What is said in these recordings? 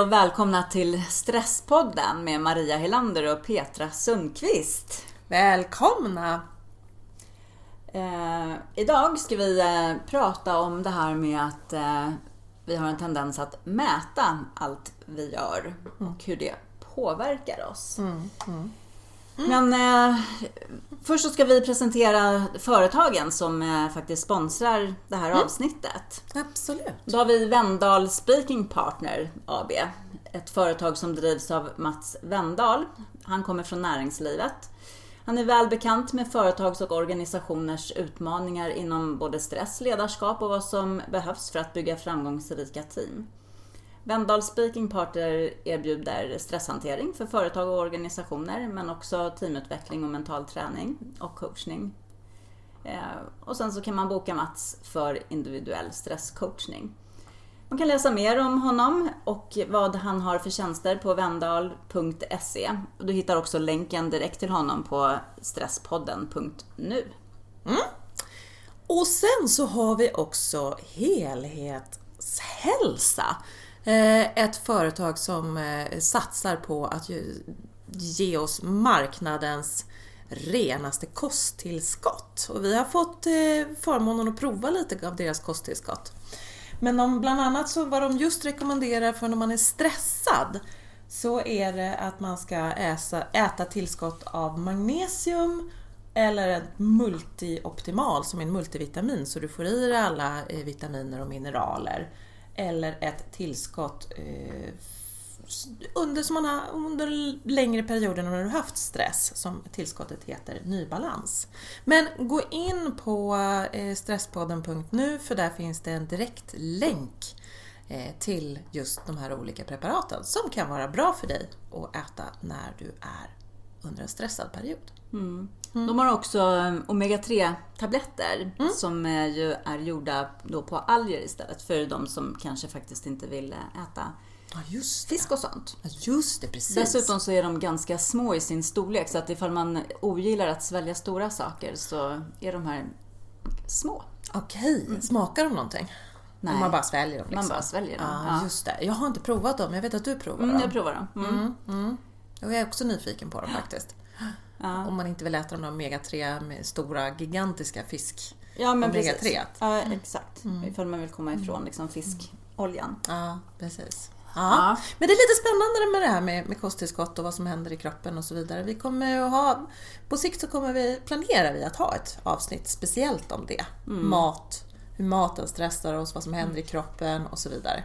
Hej och välkomna till Stresspodden med Maria Helander och Petra Sundqvist. Välkomna! Eh, idag ska vi eh, prata om det här med att eh, vi har en tendens att mäta allt vi gör och hur det påverkar oss. Mm, mm. Men eh, först så ska vi presentera företagen som eh, faktiskt sponsrar det här avsnittet. Absolut. Då har vi Vendal Speaking Partner AB. Ett företag som drivs av Mats Vendal. Han kommer från näringslivet. Han är väl bekant med företags och organisationers utmaningar inom både stress, ledarskap och vad som behövs för att bygga framgångsrika team. Vendal Speaking Partner erbjuder stresshantering för företag och organisationer men också teamutveckling och mental träning och coachning. Eh, och sen så kan man boka Mats för individuell stresscoachning. Man kan läsa mer om honom och vad han har för tjänster på vendal.se. Du hittar också länken direkt till honom på stresspodden.nu. Mm. Och sen så har vi också Helhetshälsa. Eh, ett företag som eh, satsar på att ge oss marknadens renaste kosttillskott. Och vi har fått eh, förmånen att prova lite av deras kosttillskott. Men de, bland annat så vad de just rekommenderar för när man är stressad så är det att man ska äsa, äta tillskott av magnesium eller ett multioptimal som är en multivitamin så du får i dig alla vitaminer och mineraler. Eller ett tillskott eh, under, som man har, under längre perioder när du har haft stress som tillskottet heter Nybalans. Men gå in på eh, stresspodden.nu för där finns det en direkt länk eh, till just de här olika preparaten som kan vara bra för dig att äta när du är under en stressad period. De har också eh, omega-3 tabletter som eh, ju är gjorda då på alger istället för de som kanske faktiskt inte vill eh, äta Ja, fisk och sånt. det. Just det, precis. Dessutom så är de ganska små i sin storlek så att ifall man ogillar att svälja stora saker så är de här små. Okej, smakar de någonting? Mm. Nej. Man bara sväljer dem? Man Liksom. bara sväljer dem. Ja, Ja. just det. Jag har inte provat dem, jag vet att du provar Mm, dem. jag provar dem. Mm. Mm, mm. Jag är också nyfiken på dem faktiskt. Ja. Om man inte vill äta de där omega-3 med stora, gigantiska fisk. Ja, men Omega-3. precis. Ja, exakt. Ifall man vill komma ifrån liksom fiskoljan. Ja, precis. Ja. Men det är lite spännande med det här med, med kosttillskott och vad som händer i kroppen och så vidare. Vi kommer att ha, på sikt så kommer vi, planerar vi att ha ett avsnitt speciellt om det. Mat, hur maten stressar oss, vad som händer i kroppen och så vidare.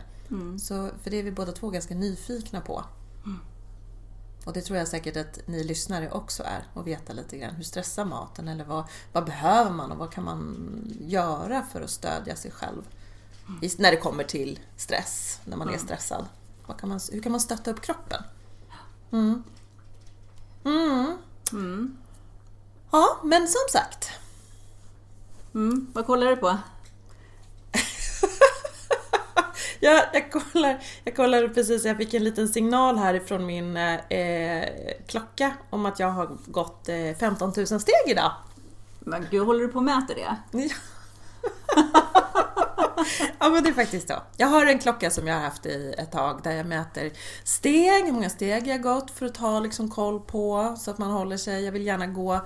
Så, för det är vi båda två ganska nyfikna på. Och det tror jag säkert att ni lyssnare också är och veta lite grann. Hur stressar maten? Eller vad, vad behöver man och vad kan man göra för att stödja sig själv? I, när det kommer till stress, när man är stressad. Vad kan man, hur kan man stötta upp kroppen? Mm. Mm. Mm. Ja, men som sagt. Mm. Vad kollar du på? Jag, jag, kollar, jag kollar precis, jag fick en liten signal här ifrån min eh, klocka om att jag har gått eh, 15 000 steg idag. Men gud, håller du på och mäter det? Ja. ja men det är faktiskt så. Jag har en klocka som jag har haft i ett tag där jag mäter steg, hur många steg jag har gått för att ta liksom koll på så att man håller sig. Jag vill gärna gå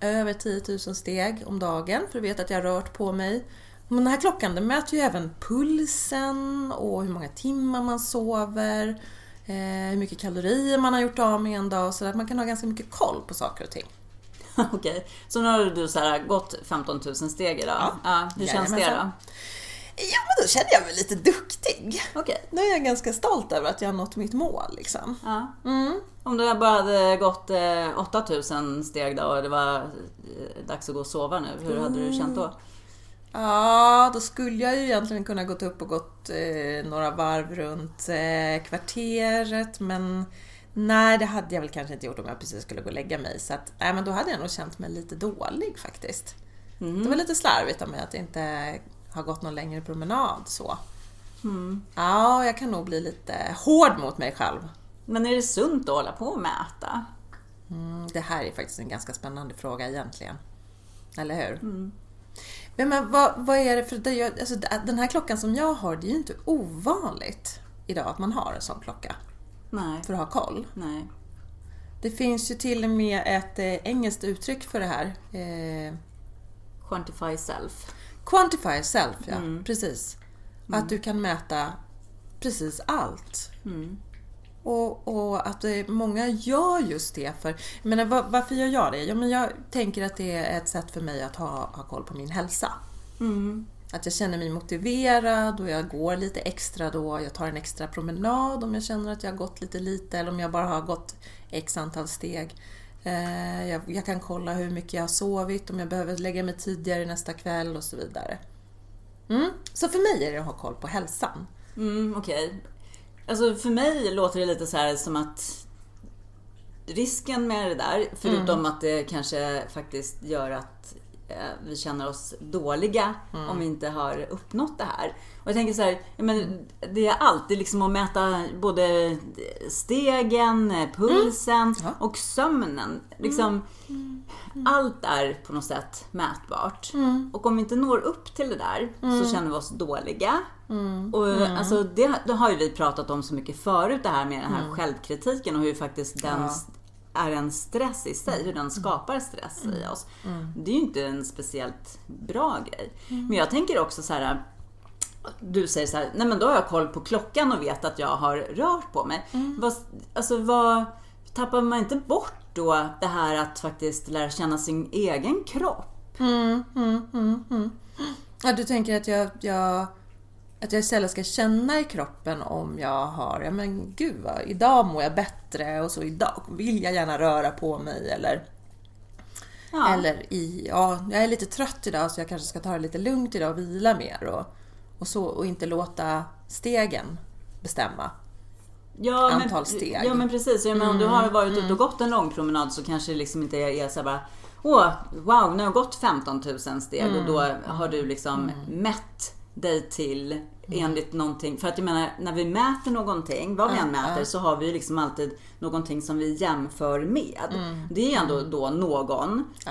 över 10 000 steg om dagen för att veta att jag har rört på mig. Men den här klockan den mäter ju även pulsen och hur många timmar man sover, eh, hur mycket kalorier man har gjort av med en dag så att man kan ha ganska mycket koll på saker och ting. Okej, så nu har du så här gått 15 000 steg idag. Ja. hur känns det då? Ja men då känner jag mig lite duktig. Okej. Nu är jag ganska stolt över att jag har nått mitt mål liksom. Ja. Mm. Om du bara hade gått eh, 8000 steg då och det var eh, dags att gå och sova nu, hur hade du känt då? Ja, då skulle jag ju egentligen kunna gått upp och gått eh, några varv runt eh, kvarteret men nej, det hade jag väl kanske inte gjort om jag precis skulle gå och lägga mig. Så att, nej, men då hade jag nog känt mig lite dålig faktiskt. Det var lite slarvigt av mig att inte ha gått någon längre promenad så. Mm. Ja, jag kan nog bli lite hård mot mig själv. Men är det sunt att hålla på och mäta? Mm, det här är faktiskt en ganska spännande fråga egentligen. Eller hur? Men, men vad, vad är det för... Det, jag- alltså, den här klockan som jag har, det är ju inte ovanligt. idag att man har en sån klocka Nej. för att ha koll. Nej. Det finns ju till och med ett eh, engelskt uttryck för det här. Eh, Quantify self. quantify self, ja. Mm. Precis. Att du kan mäta precis allt. Mm. Och, och att många gör just det för... Jag menar, var, varför gör jag det? Ja, men jag tänker att det är ett sätt för mig att ha, ha koll på min hälsa. Mm. Att jag känner mig motiverad och jag går lite extra då. Jag tar en extra promenad om jag känner att jag har gått lite lite eller om jag bara har gått x antal steg. Eh, jag, jag kan kolla hur mycket jag har sovit, om jag behöver lägga mig tidigare nästa kväll och så vidare. Mm. Så för mig är det att ha koll på hälsan. Mm, Okej. Alltså för mig låter det lite så här som att risken med det där, förutom att det kanske faktiskt gör att vi känner oss dåliga om vi inte har uppnått det här. Och jag tänker så här, men det är alltid liksom att mäta både stegen, eh, pulsen Ja. och sömnen. Liksom, Allt är på något sätt mätbart. Och om vi inte når upp till det där så känner vi oss dåliga. Och alltså, det, det har ju vi pratat om så mycket förut, det här med den här självkritiken och hur faktiskt den Ja. Är en stress i sig, hur den skapar stress i oss. Det är ju inte en speciellt bra grej. Men jag tänker också så här. Du säger så här, nej men då har jag koll på klockan och vet att jag har rört på mig. Vad, alltså vad, tappar man inte bort då det här att faktiskt lära känna sin egen kropp? Mm, mm, mm, mm. Ja, du tänker att jag, jag, att jag istället ska känna i kroppen om jag har, ja men gud vad, idag mår jag bättre och så idag vill jag gärna röra på mig eller Ja. Eller i, ja, jag är lite trött idag så jag kanske ska ta det lite lugnt idag och vila mer och, och så och inte låta stegen bestämma. ja, antal men, steg. Mm, Ja men precis, ja, men om du har varit ute och gått en lång promenad så kanske det liksom inte är, så bara Åh, wow, nu har jag gått 15 000 steg och då Mm. har du liksom mätt dig till enligt någonting. För att jag menar, när vi mäter någonting, vad vi än mäter, så har vi liksom alltid någonting som vi jämför med. Mm. Det är ändå då någon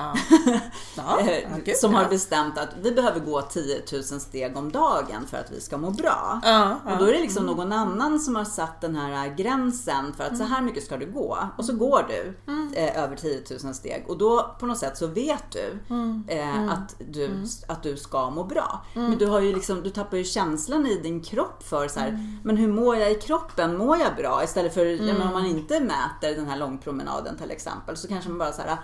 eh, som har bestämt att vi behöver gå 10 000 steg om dagen för att vi ska må bra. Och då är det liksom någon annan som har satt den här gränsen för att så här mycket ska du gå. Och så går du eh, över 10 000 steg. Och då på något sätt så vet du eh, Att, du att du ska må bra. Men du, har ju liksom, du tappar ju känslan i din kropp för så här, men hur mår jag i kroppen? Mår jag bra? Istället för, menar, om man inte mäter den här långpromenaden till exempel så kanske man bara så här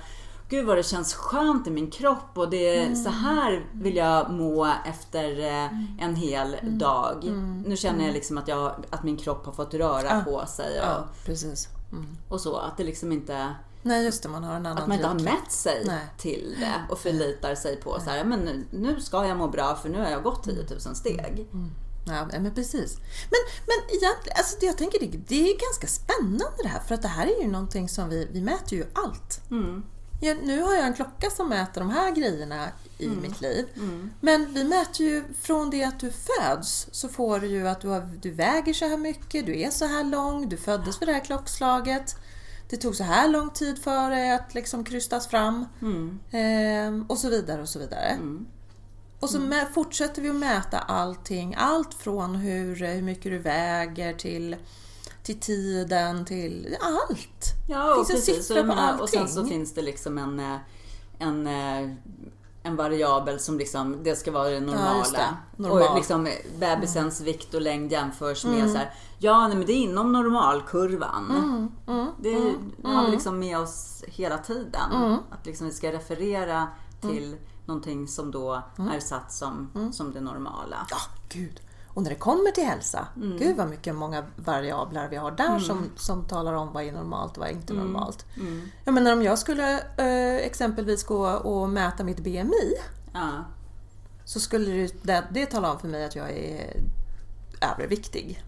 Gud vad det känns skönt i min kropp och det är så här vill jag må efter eh, en hel dag. Nu känner jag liksom att, jag, att min kropp har fått röra på sig och, Ja, precis. Mm. och så. Att det liksom inte, Nej, just det, man har en annan att man inte har mätt sig Nej. till det och förlitar sig på så här, men nu, nu ska jag må bra för nu har jag gått 10 000 steg. Ja, men precis. Men, men egentligen, alltså det jag tänker det, det är ganska spännande det här för att det här är ju någonting som vi, vi mäter ju allt. Mm. Ja, nu har jag en klocka som mäter de här grejerna i Mm. mitt liv. Men vi mäter ju från det att du föds så får du ju att du, har, du väger så här mycket, du är så här lång, du föddes vid det här klockslaget. Det tog så här lång tid för dig att liksom krystas fram. Mm. Ehm, och så vidare och så vidare. Och så Mm. fortsätter vi att mäta allting. Allt från hur, hur mycket du väger till, till tiden, till allt. Ja, Det och finns precis. på menar, och sen så finns det liksom en, eh, en, eh, en variabel som liksom, det ska vara det normala. just det. Normal. Och liksom bebisens vikt och längd jämförs med så här, ja nej, men det är inom normalkurvan. Mm, det det har vi liksom med oss hela tiden. Att liksom vi ska referera till någonting som då är satt som, som det normala. Ja, gud. Och när det kommer till hälsa, Mm. gud vad mycket många variabler vi har där som, som talar om vad är normalt och vad är inte Mm. normalt. Jag menar om jag skulle eh, exempelvis gå och mäta mitt BMI Ja. så skulle det, det, det tala om för mig att jag är överviktig.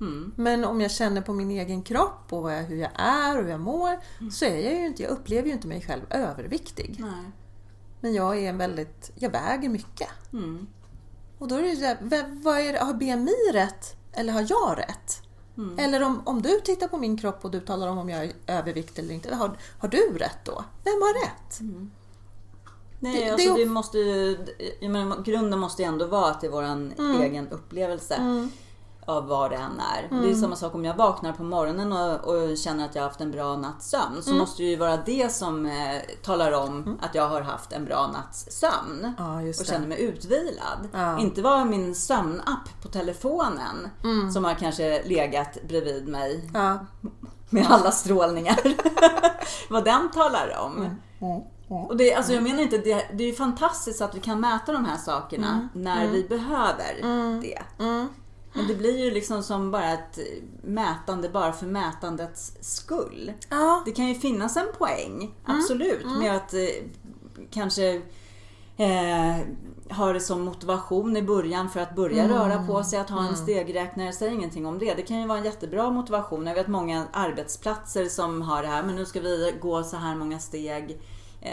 Mm. Men om jag känner på min egen kropp och jag, hur jag är och hur jag mår så är jag ju inte, jag upplever ju inte mig själv överviktig. Nej. Men jag är en väldigt, jag väger mycket. Mm. Och då är det ju här, vad- är det, har BMI rätt eller har jag rätt? Mm. Eller om, om du tittar på min kropp och du talar om om jag är överviktig eller inte, har, har du rätt då? Vem har rätt? Nej, Det- alltså det- det måste ju, jag menar, grunden måste ju ändå vara att det är vår egen upplevelse. Av vad det än är. Det är samma sak om jag vaknar på morgonen och, och känner att jag har haft en bra natts sömn. Så måste det ju vara det som eh, talar om att jag har haft en bra natts sömn. Just och känner mig utvilad. Ja. Inte vara min sömnapp på telefonen som har kanske legat bredvid mig Ja. med alla strålningar. vad den talar om. Och det, alltså jag menar inte, det, det är ju fantastiskt att vi kan mäta de här sakerna när vi behöver det. Men det blir ju liksom som bara ett mätande bara för mätandets skull. Ja. Det kan ju finnas en poäng, absolut, med att eh, kanske eh, ha det som motivation i början för att börja röra på sig, att ha en stegräknare, säg ingenting om det. Det kan ju vara en jättebra motivation. Jag vet många arbetsplatser som har det här, men nu ska vi gå så här många steg. Eh,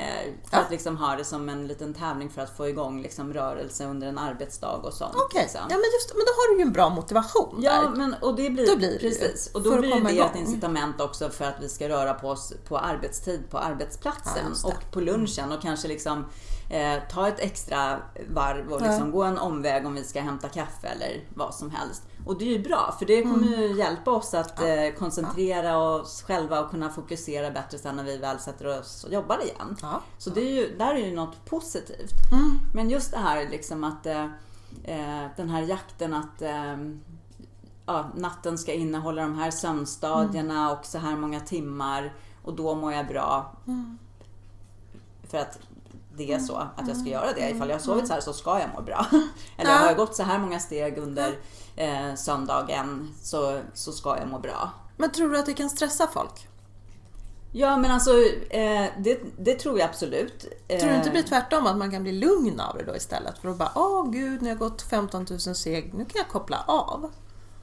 Ja. att liksom ha det som en liten tävling för att få igång liksom rörelse under en arbetsdag och sånt. Okej, liksom. ja, men, just, men då har du ju en bra motivation Ja, där. men och det blir, Då blir det precis. Och då blir det ett igång. incitament också för att vi ska röra på oss på arbetstid på Ja, arbetsplatsen det. och på lunchen och kanske liksom eh, ta ett extra varv och Ja. liksom gå en omväg om vi ska hämta kaffe eller vad som helst. Och det är ju bra för det kommer Mm. ju hjälpa oss att eh, koncentrera oss själva och kunna fokusera bättre sen när vi väl sätter oss och jobbar igen. Ja. Så det är ju, där är ju något positivt. Mm. Men just det här liksom att eh, eh, den här jakten att eh, ja, natten ska innehålla de här sömnstadierna och så här många timmar och då mår jag bra. För att det är så att jag ska göra det. Ifall jag har sovit så här så ska jag må bra. Eller Ja. har jag gått så här många steg under eh, söndagen så, så ska jag må bra. Men tror du att det kan stressa folk? Ja men alltså eh, det, det tror jag absolut. Tror du inte Eh, det blir tvärtom, att man kan bli lugn av det då istället? För att bara, åh gud, nu har jag gått 15 000 steg, nu kan jag koppla av.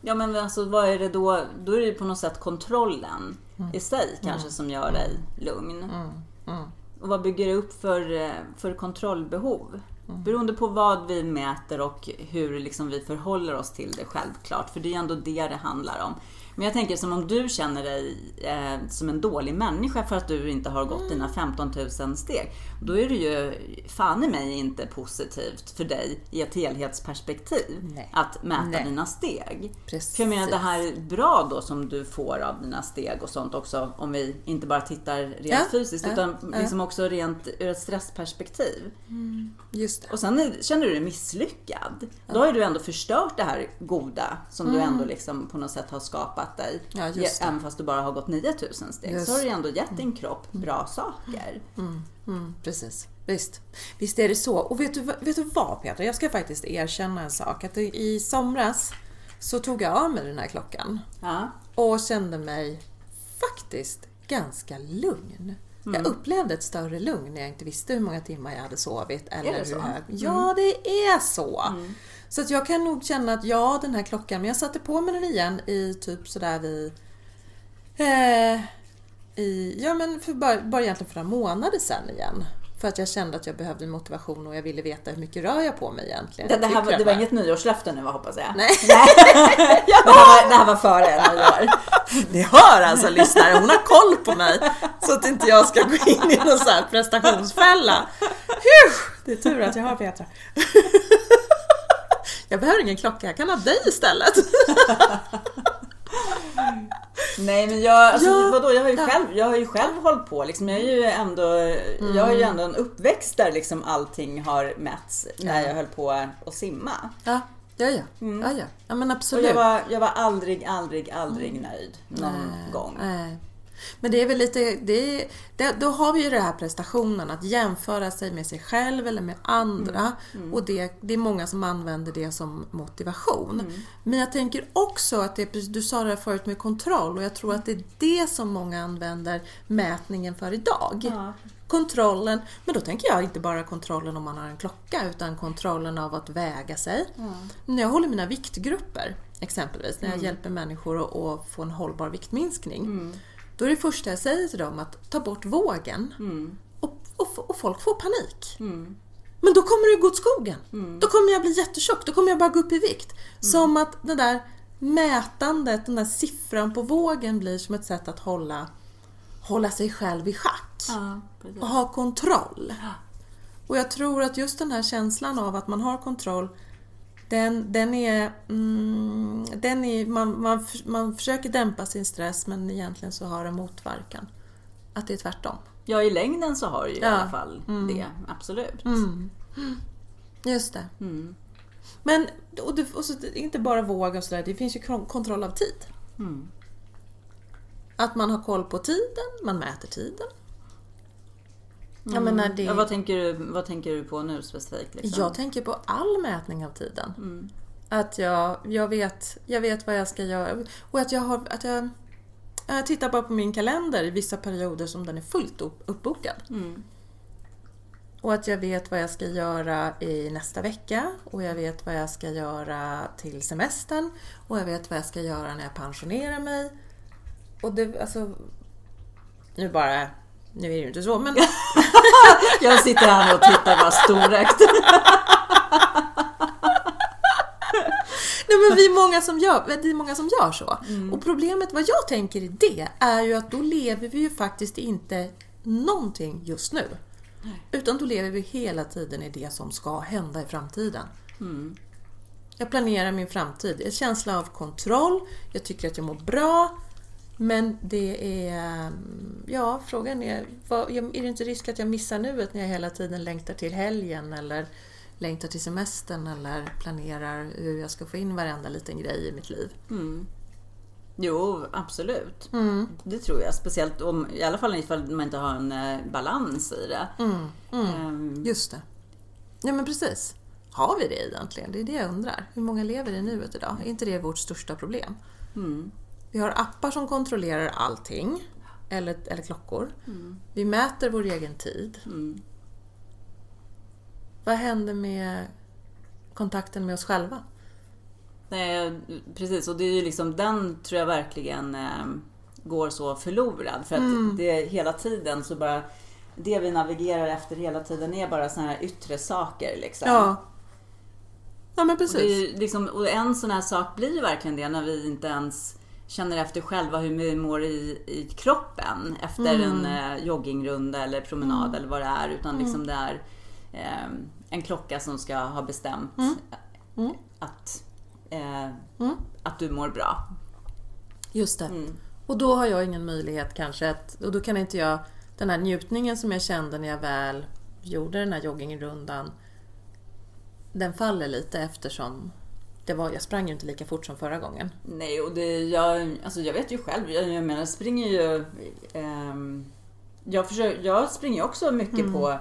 Ja men alltså vad är det då? Då är det på något sätt kontrollen i sig kanske som gör dig lugn. Och vad bygger det upp för, eh, för kontrollbehov? Mm. Beroende på vad vi mäter och hur liksom vi förhåller oss till det självklart. För det är ändå det det handlar om. Men jag tänker som om du känner dig eh, som en dålig människa för att du inte har gått dina 15 000 steg. Då är det ju fan i mig inte positivt för dig i ett helhetsperspektiv Nej. att mäta Nej. dina steg. Precis. För jag menar det här bra då som du får av dina steg och sånt också om vi inte bara tittar rent Ja, fysiskt ja, utan ja. liksom också rent ur ett stressperspektiv. Just det. Och sen är- känner du dig misslyckad. Då har ju du ändå förstört det här goda som du ändå liksom på något sätt har skapat dig. Mm. Ja, det. Även fast du bara har gått 9000 steg Just. så har du ändå gett din kropp bra saker. Mm, precis. Visst. Visst är det så. Och vet du, vet du vad Peter? Jag ska faktiskt erkänna en sak. Att i somras så tog jag av mig den här klockan. Ja. och kände mig faktiskt ganska lugn. Mm. Jag upplevde ett större lugn när jag inte visste hur många timmar jag hade sovit. Eller det hur så? Mm. hög. Ja, det är så! Så att jag kan nog känna att ja, den här klockan, men jag satte på mig den igen i typ sådär vid... Eh, i, ja, men för bara, bara egentligen för några månader sedan igen. För att jag kände att jag behövde motivation och jag ville veta hur mycket rör jag på mig egentligen. Det, det, här, var- det var inget nyårslöfte nu hoppas jag? Nej. det, här var, det här var före nyår. Ni hör alltså lyssnare, hon har koll på mig så att inte jag ska gå in i någon sån här prestationsfälla. Det är tur att jag har Petra. Jag behöver ingen klocka, jag kan ha dig istället. Nej men jag, alltså, Ja, vadå, jag har ju ja. själv, jag har ju själv hållit på liksom. Jag, är ju ändå, jag har ju ändå en uppväxt där liksom allting har mätts när jag höll på att simma. Ja, ja, ja. ja, ja. ja men Och absolut. jag var, jag var aldrig, aldrig, aldrig nöjd någon gång. Nej. Men det är väl lite, det det, då har vi ju den här prestationen att jämföra sig med sig själv eller med andra. Och det, det är många som använder det som motivation. Men jag tänker också att det, du sa det här förut med kontroll och jag tror att det är det som många använder mätningen för idag. Ja. Kontrollen, men då tänker jag inte bara kontrollen om man har en klocka utan kontrollen av att väga sig. När jag håller mina viktgrupper exempelvis, när jag hjälper människor att, att få en hållbar viktminskning. Då är det första jag säger till dem att ta bort vågen. Och, och, och folk får panik. Men då kommer det gå åt skogen. Då kommer jag bli jättetjock, då kommer jag bara gå upp i vikt. Som att det där mätandet, den där siffran på vågen blir som ett sätt att hålla, hålla sig själv i schack. Ja. Och ha kontroll. Och jag tror att just den här känslan av att man har kontroll Den, den är... Mm, den är man, man, man försöker dämpa sin stress men egentligen så har den motverkan. Att det är tvärtom. Ja, i längden så har det ju i Ja. alla fall det. Absolut. Mm. Just det. Men och det, och så, inte bara våg och sådär, det finns ju kon- kontroll av tid. Mm. Att man har koll på tiden, man mäter tiden. Jag menar det... Ja, vad, tänker du, vad tänker du på nu specifikt? Liksom? Jag tänker på all mätning av tiden. Att jag, jag, vet, jag vet vad jag ska göra. Och att jag har... Att jag, jag tittar bara på min kalender i vissa perioder som den är fullt upp- uppbokad. Och att jag vet vad jag ska göra i nästa vecka. Och jag vet vad jag ska göra till semestern. Och jag vet vad jag ska göra när jag pensionerar mig. Och det, alltså... Nu bara... Nu är det ju inte så, men... Jag sitter här och tittar bara storögt. Nej men vi är många som gör, det är många som gör så. Och problemet vad jag tänker i det är ju att då lever vi ju faktiskt inte någonting just nu. Utan då lever vi hela tiden i det som ska hända i framtiden. Jag planerar min framtid. En känsla av kontroll. Jag tycker att jag mår bra. Men det är... Ja, frågan är... Vad, är det inte risk att jag missar nuet när jag hela tiden längtar till helgen eller längtar till semestern eller planerar hur jag ska få in varenda liten grej i mitt liv? Jo, absolut. Det tror jag. Speciellt om, i alla fall ifall man inte har en eh, balans i det. Ehm, Just det. Ja, men precis. Har vi det egentligen? Det är det jag undrar. Hur många lever i nuet idag? Är inte det vårt största problem? Vi har appar som kontrollerar allting. Eller, eller klockor. Vi mäter vår egen tid. Vad händer med kontakten med oss själva? Nej, precis. Och det är ju liksom den tror jag verkligen eh, går så förlorad. För att det hela tiden så bara det vi navigerar efter hela tiden är bara såna här yttre saker. Liksom. Ja. Ja, men Och, precis. ju liksom, och en sån här sak blir ju verkligen det när vi inte ens känner efter själva hur vi mår i, i kroppen efter en eh, joggingrunda eller promenad eller vad det är. Utan liksom det är eh, en klocka som ska ha bestämt att, eh, att du mår bra. Just det. Och då har jag ingen möjlighet kanske att... Och då kan inte jag... Den här njutningen som jag kände när jag väl gjorde den här joggingrundan. Den faller lite eftersom det var, jag sprang ju inte lika fort som förra gången. Nej, och det, jag, alltså jag vet ju själv. Jag, jag menar, jag springer ju... ehm, jag, försöker, jag springer också mycket på,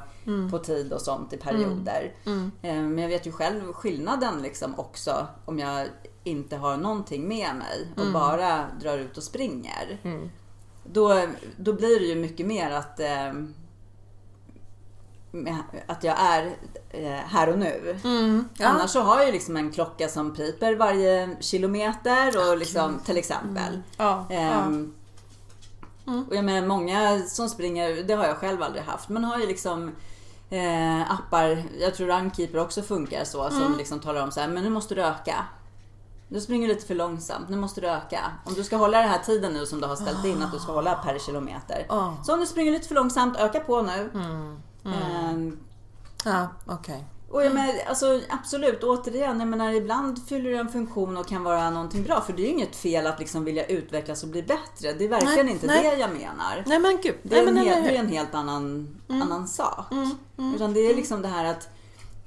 på tid och sånt i perioder. Ehm, men jag vet ju själv skillnaden liksom också om jag inte har någonting med mig och bara drar ut och springer. Då, då blir det ju mycket mer att, med- att jag är eh, här och nu. Ja. Annars så har jag ju liksom en klocka som piper varje kilometer och liksom, till exempel. Ja, Ehm, Och jag menar många som springer, det har jag själv aldrig haft, men har ju liksom eh, appar, jag tror Runkeeper också funkar så, som liksom talar om så här, men nu måste du öka. Du springer lite för långsamt, nu måste du öka. Om du ska hålla den här tiden nu som du har ställt in att du ska hålla per kilometer. Ja. Så om du springer lite för långsamt, öka på nu. Ehm, ja okej. och jag menar, alltså, absolut, återigen, jag menar, ibland fyller det en funktion och kan vara någonting bra. För det är ju inget fel att liksom vilja utvecklas och bli bättre. Det är verkligen Nej, inte nej. det jag menar. Nej men gud. Det är, Nej, en, hel, det är en helt annan, annan sak. Utan det är liksom det här att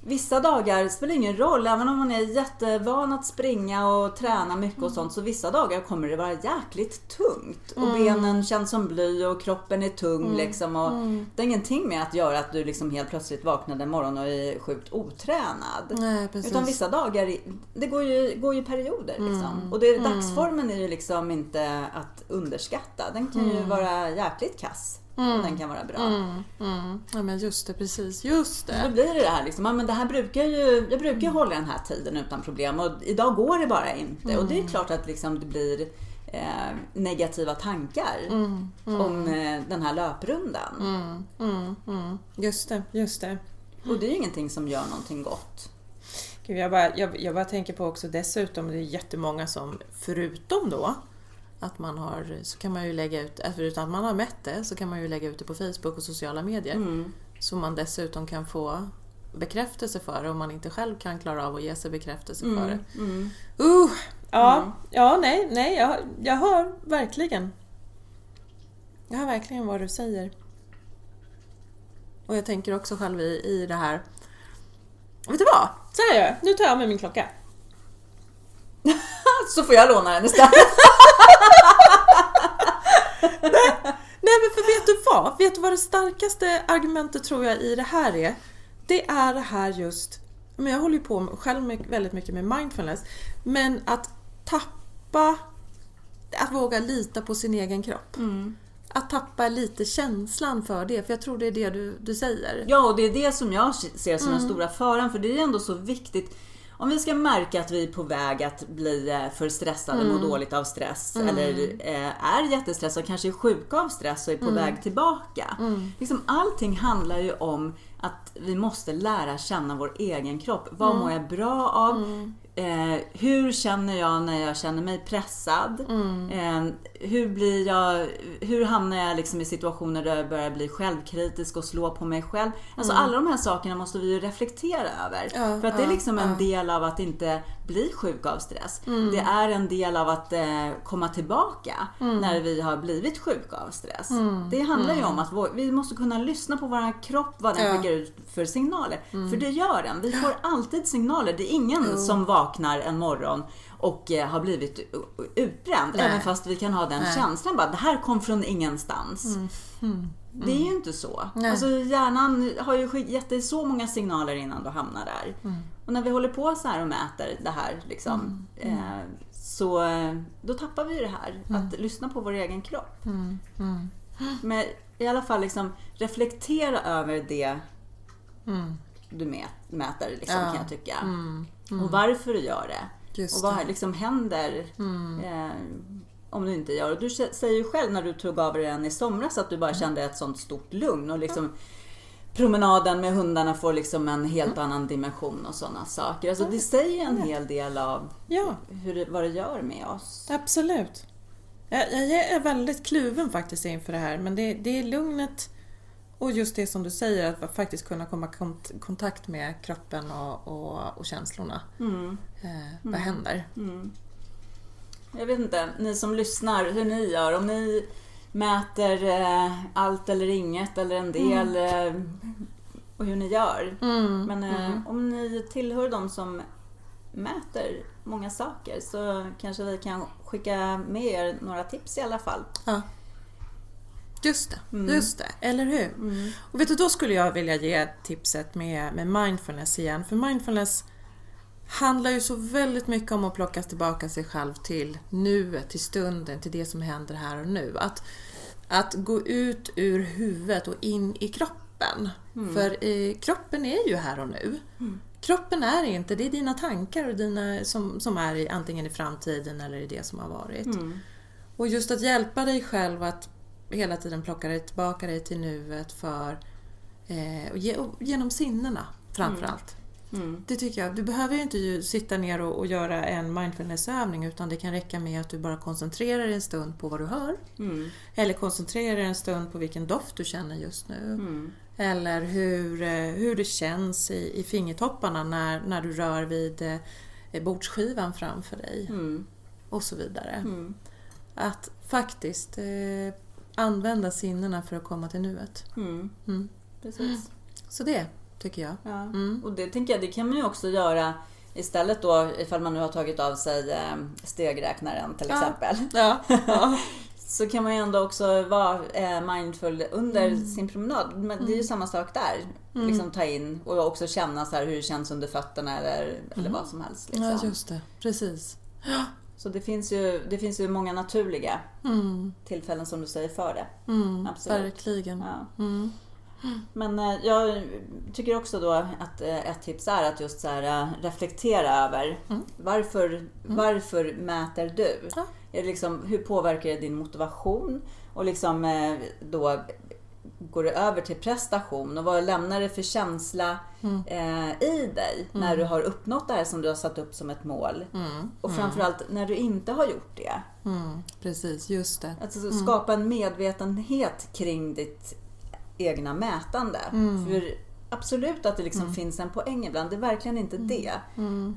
vissa dagar spelar ingen roll, även om man är jättevan att springa och träna mycket och sånt. Så vissa dagar kommer det vara jäkligt tungt. Och benen känns som bly och kroppen är tung liksom. Och Det har ingenting med att göra att du liksom helt plötsligt vaknade en morgon och är sjukt otränad. Nej. Utan vissa dagar, det går ju, går ju perioder liksom. Och det, dagsformen är ju liksom inte att underskatta. Den kan ju vara jäkligt kass. Och den kan vara bra. Mm, mm. Ja men just det, precis. Just Då det. blir det det här liksom, ja, men det här brukar ju, jag brukar ju hålla den här tiden utan problem och idag går det bara inte. Och det är klart att liksom det blir eh, negativa tankar om eh, den här löprundan. Mm, mm, mm. Just det, just det. Och det är ju ingenting som gör någonting gott. Gud, jag, bara, jag, jag bara tänker på också dessutom, det är jättemånga som förutom då att man har, så kan man ju lägga ut, äh, förutom att man har mätt det, så kan man ju lägga ut det på Facebook och sociala medier. Mm. Så man dessutom kan få bekräftelse för det om man inte själv kan klara av att ge sig bekräftelse för det. Mm. Uh, ja, Mm. ja, nej, nej, jag, jag hör verkligen. Jag hör verkligen vad du säger. Och jag tänker också själv i, i det här. Vet du vad? Så här gör jag. Nu tar jag med min klocka. Så får jag låna den istället. Nej men för vet du vad? Vet du vad det starkaste argumentet tror jag i det här är? Det är det här just, men jag håller ju på själv med, väldigt mycket med mindfulness, men att tappa, att våga lita på sin egen kropp. Att tappa lite känslan för det, för jag tror det är det du, du säger. Ja, och det är det som jag ser som Mm. den stora faran. För det är ändå så viktigt. Om vi ska märka att vi är på väg att bli eh, för stressade, Mm. må dåligt av stress eller eh, är jättestressade och kanske är sjuka av stress och är på Mm. väg tillbaka. Liksom, allting handlar ju om att vi måste lära känna vår egen kropp. Vad Mm. mår jag bra av? Eh, hur känner jag när jag känner mig pressad? Mm. Eh, hur, blir jag, hur hamnar jag liksom i situationer där jag börjar bli självkritisk och slå på mig själv? Alltså alla de här sakerna måste vi ju reflektera över. Mm. Ja, för att det är ja, liksom en ja. del av att inte bli sjuk av stress. Mm. Det är en del av att eh, komma tillbaka Mm. när vi har blivit sjuka av stress. Det handlar ju om att vår, vi måste kunna lyssna på vår kropp, vad den Ja. Mm. skickar ut för signaler. För det gör den. Vi får alltid signaler. Det är ingen som vaknar en morgon och eh, har blivit utbränd. Nej. Även fast vi kan ha den Nej. känslan. Bara, det här kom från ingenstans. Det är ju inte så. Mm. Nej. Alltså, hjärnan har ju gett dig så många signaler innan du hamnar där. Mm. Och när vi håller på så här och mäter det här liksom, Mm. eh, så eh, då tappar vi det här. Att lyssna på vår egen kropp. Mm. Men i alla fall liksom reflektera över det Mm. du mät, mäter liksom, Ja. kan jag tycka. Mm. Och varför du gör det. Just och vad det. Mm. liksom händer eh, om du inte gör det. Du sä- säger ju själv när du tog av dig den i somras att du Mm. bara kände ett sånt stort lugn. Och liksom promenaden med hundarna får liksom en helt Mm. annan dimension och sådana saker. Alltså det säger en hel del av Ja, hur det, vad det gör med oss. absolut. Jag, jag är väldigt kluven faktiskt inför det här, men det, det är lugnet och just det som du säger, att faktiskt kunna komma i kont- kontakt med kroppen och, och, och känslorna. Mm. Eh, vad händer? Jag vet inte, ni som lyssnar, hur ni gör. Om ni mäter eh, allt eller inget eller en del eh, och hur ni gör. Mm. Men eh, om ni tillhör de som mäter många saker så kanske vi kan skicka med er några tips i alla fall. Ja. Just det, just det. Eller hur? Och vet du, då skulle jag vilja ge tipset med, med mindfulness igen. För mindfulness handlar ju så väldigt mycket om att plocka tillbaka sig själv till nuet, till stunden, till det som händer här och nu. Att, att gå ut ur huvudet och in i kroppen. För eh, kroppen är ju här och nu. Kroppen är inte, det är dina tankar och dina, som, som är i, antingen i framtiden eller i det som har varit. Och just att hjälpa dig själv att hela tiden plocka dig tillbaka dig till nuet för eh, och ge, och genom sinnena framförallt. Mm. Det tycker jag. Du behöver ju inte ju sitta ner och, och göra en mindfulnessövning utan det kan räcka med att du bara koncentrerar dig en stund på vad du hör. Mm. Eller koncentrerar dig en stund på vilken doft du känner just nu. Mm. Eller hur, eh, hur det känns i, i fingertopparna när, när du rör vid eh, bordsskivan framför dig. Mm. Och så vidare. Mm. Att faktiskt eh, använda sinnena för att komma till nuet. Mm. Mm. Precis. Så det tycker jag. Ja. Mm. Och det tänker jag, det kan man ju också göra istället då ifall man nu har tagit av sig eh, stegräknaren till exempel. Ja. ja. Så kan man ju ändå också vara eh, mindful under Mm. sin promenad. Men det är ju samma sak där. Liksom ta in och också känna så här hur det känns under fötterna eller, eller vad som helst. Liksom. Mm. ja, just det. Precis. Så det finns, ju, det finns ju många naturliga Mm. tillfällen som du säger för det. Mm. Absolut. Verkligen. Ja. Mm. Men eh, jag tycker också då att eh, ett tips är att just så här, eh, reflektera över varför, varför mäter du? Ja. Är det liksom, hur påverkar det din motivation? Och liksom då går det över till prestation och vad lämnar det för känsla eh, i dig när du har uppnått det här som du har satt upp som ett mål? Mm. Och framförallt när du inte har gjort det. Mm. Precis, just det. Alltså skapa en medvetenhet kring ditt egna mätande. Mm. För absolut att det liksom finns en poäng ibland. Det är verkligen inte det.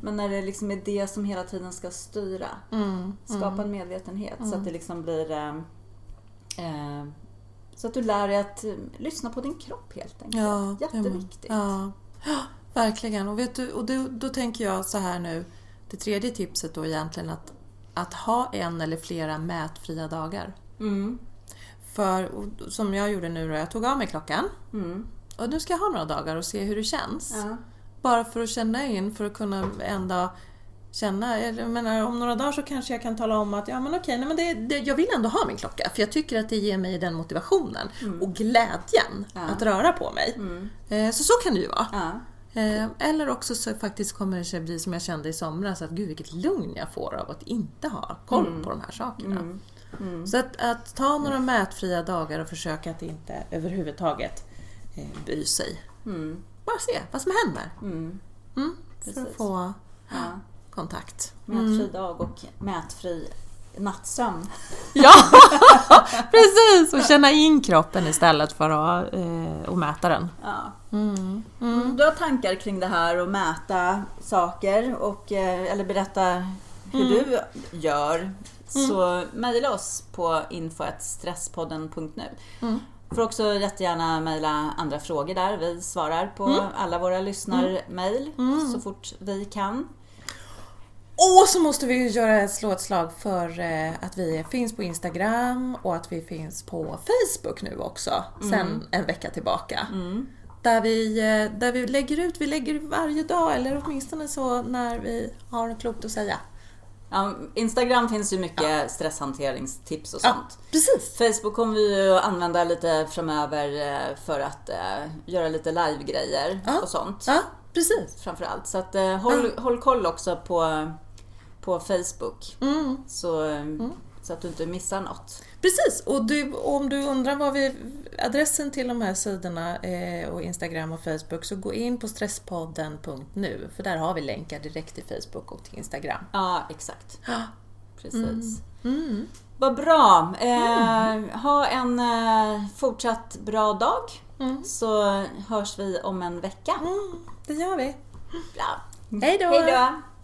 Men när det liksom är det som hela tiden ska styra. Skapa en medvetenhet så att det liksom blir eh, eh, så att du lär dig att eh, lyssna på din kropp helt enkelt. Ja, Jätteviktigt. Ja, ja verkligen. Och, vet du, och då, då tänker jag så här nu, det tredje tipset då egentligen att, att ha en eller flera mätfria dagar. Mm. För som jag gjorde nu då, jag tog av mig klockan Mm. och nu ska jag ha några dagar och se hur det känns. Ja. Bara för att känna in, för att kunna ändå känna, jag menar om några dagar så kanske jag kan tala om att ja men okej, nej, men det, det, jag vill ändå ha min klocka för jag tycker att det ger mig den motivationen och glädjen Ja. att röra på mig. Mm. Eh, Så så kan det ju vara. Ja. Eh, Eller också så faktiskt kommer det sig bli som jag kände i somras, att gud vilket lugn jag får av att inte ha koll på de här sakerna. Mm. Mm. Så att, att ta några mätfria dagar och försöka att inte överhuvudtaget eh, bry sig. Mm. Bara se vad som händer. Mm. Mm, för att få Ja. Kontakt. Mätfri dag och mätfri nattsömn. Ja, precis! Och känna in kroppen istället för att eh, och mäta den. Ja. Mm. Om du har tankar kring det här och mäta saker och, eh, eller berätta hur du gör så mejla oss på info.stresspodden.nu. Mm. får också jättegärna mejla andra frågor där. Vi svarar på alla våra lyssnarmejl så fort vi kan. Och så måste vi ju göra, slå ett slag för eh, att vi finns på Instagram och att vi finns på Facebook nu också, sen en vecka tillbaka. Där, vi, eh, där vi lägger ut, vi lägger varje dag eller åtminstone så när vi har något klokt att säga. Ja, Instagram finns ju mycket stresshanteringstips och sånt. precis! Facebook kommer vi ju att använda lite framöver eh, för att göra lite live-grejer Ja. och sånt. Ja, precis. Framförallt. Så att, håll, håll koll också på, på Facebook. Mm. Så, eh, så att du inte missar något. Precis, och du, om du undrar vad vi, adressen till de här sidorna eh, och Instagram och Facebook så gå in på stresspodden.nu för där har vi länkar direkt till Facebook och till Instagram. Ja, exakt. Precis. Mm. Vad bra! Eh, ha en eh, fortsatt bra dag. Så hörs vi om en vecka. Mm, det gör vi. Bra. Hej då!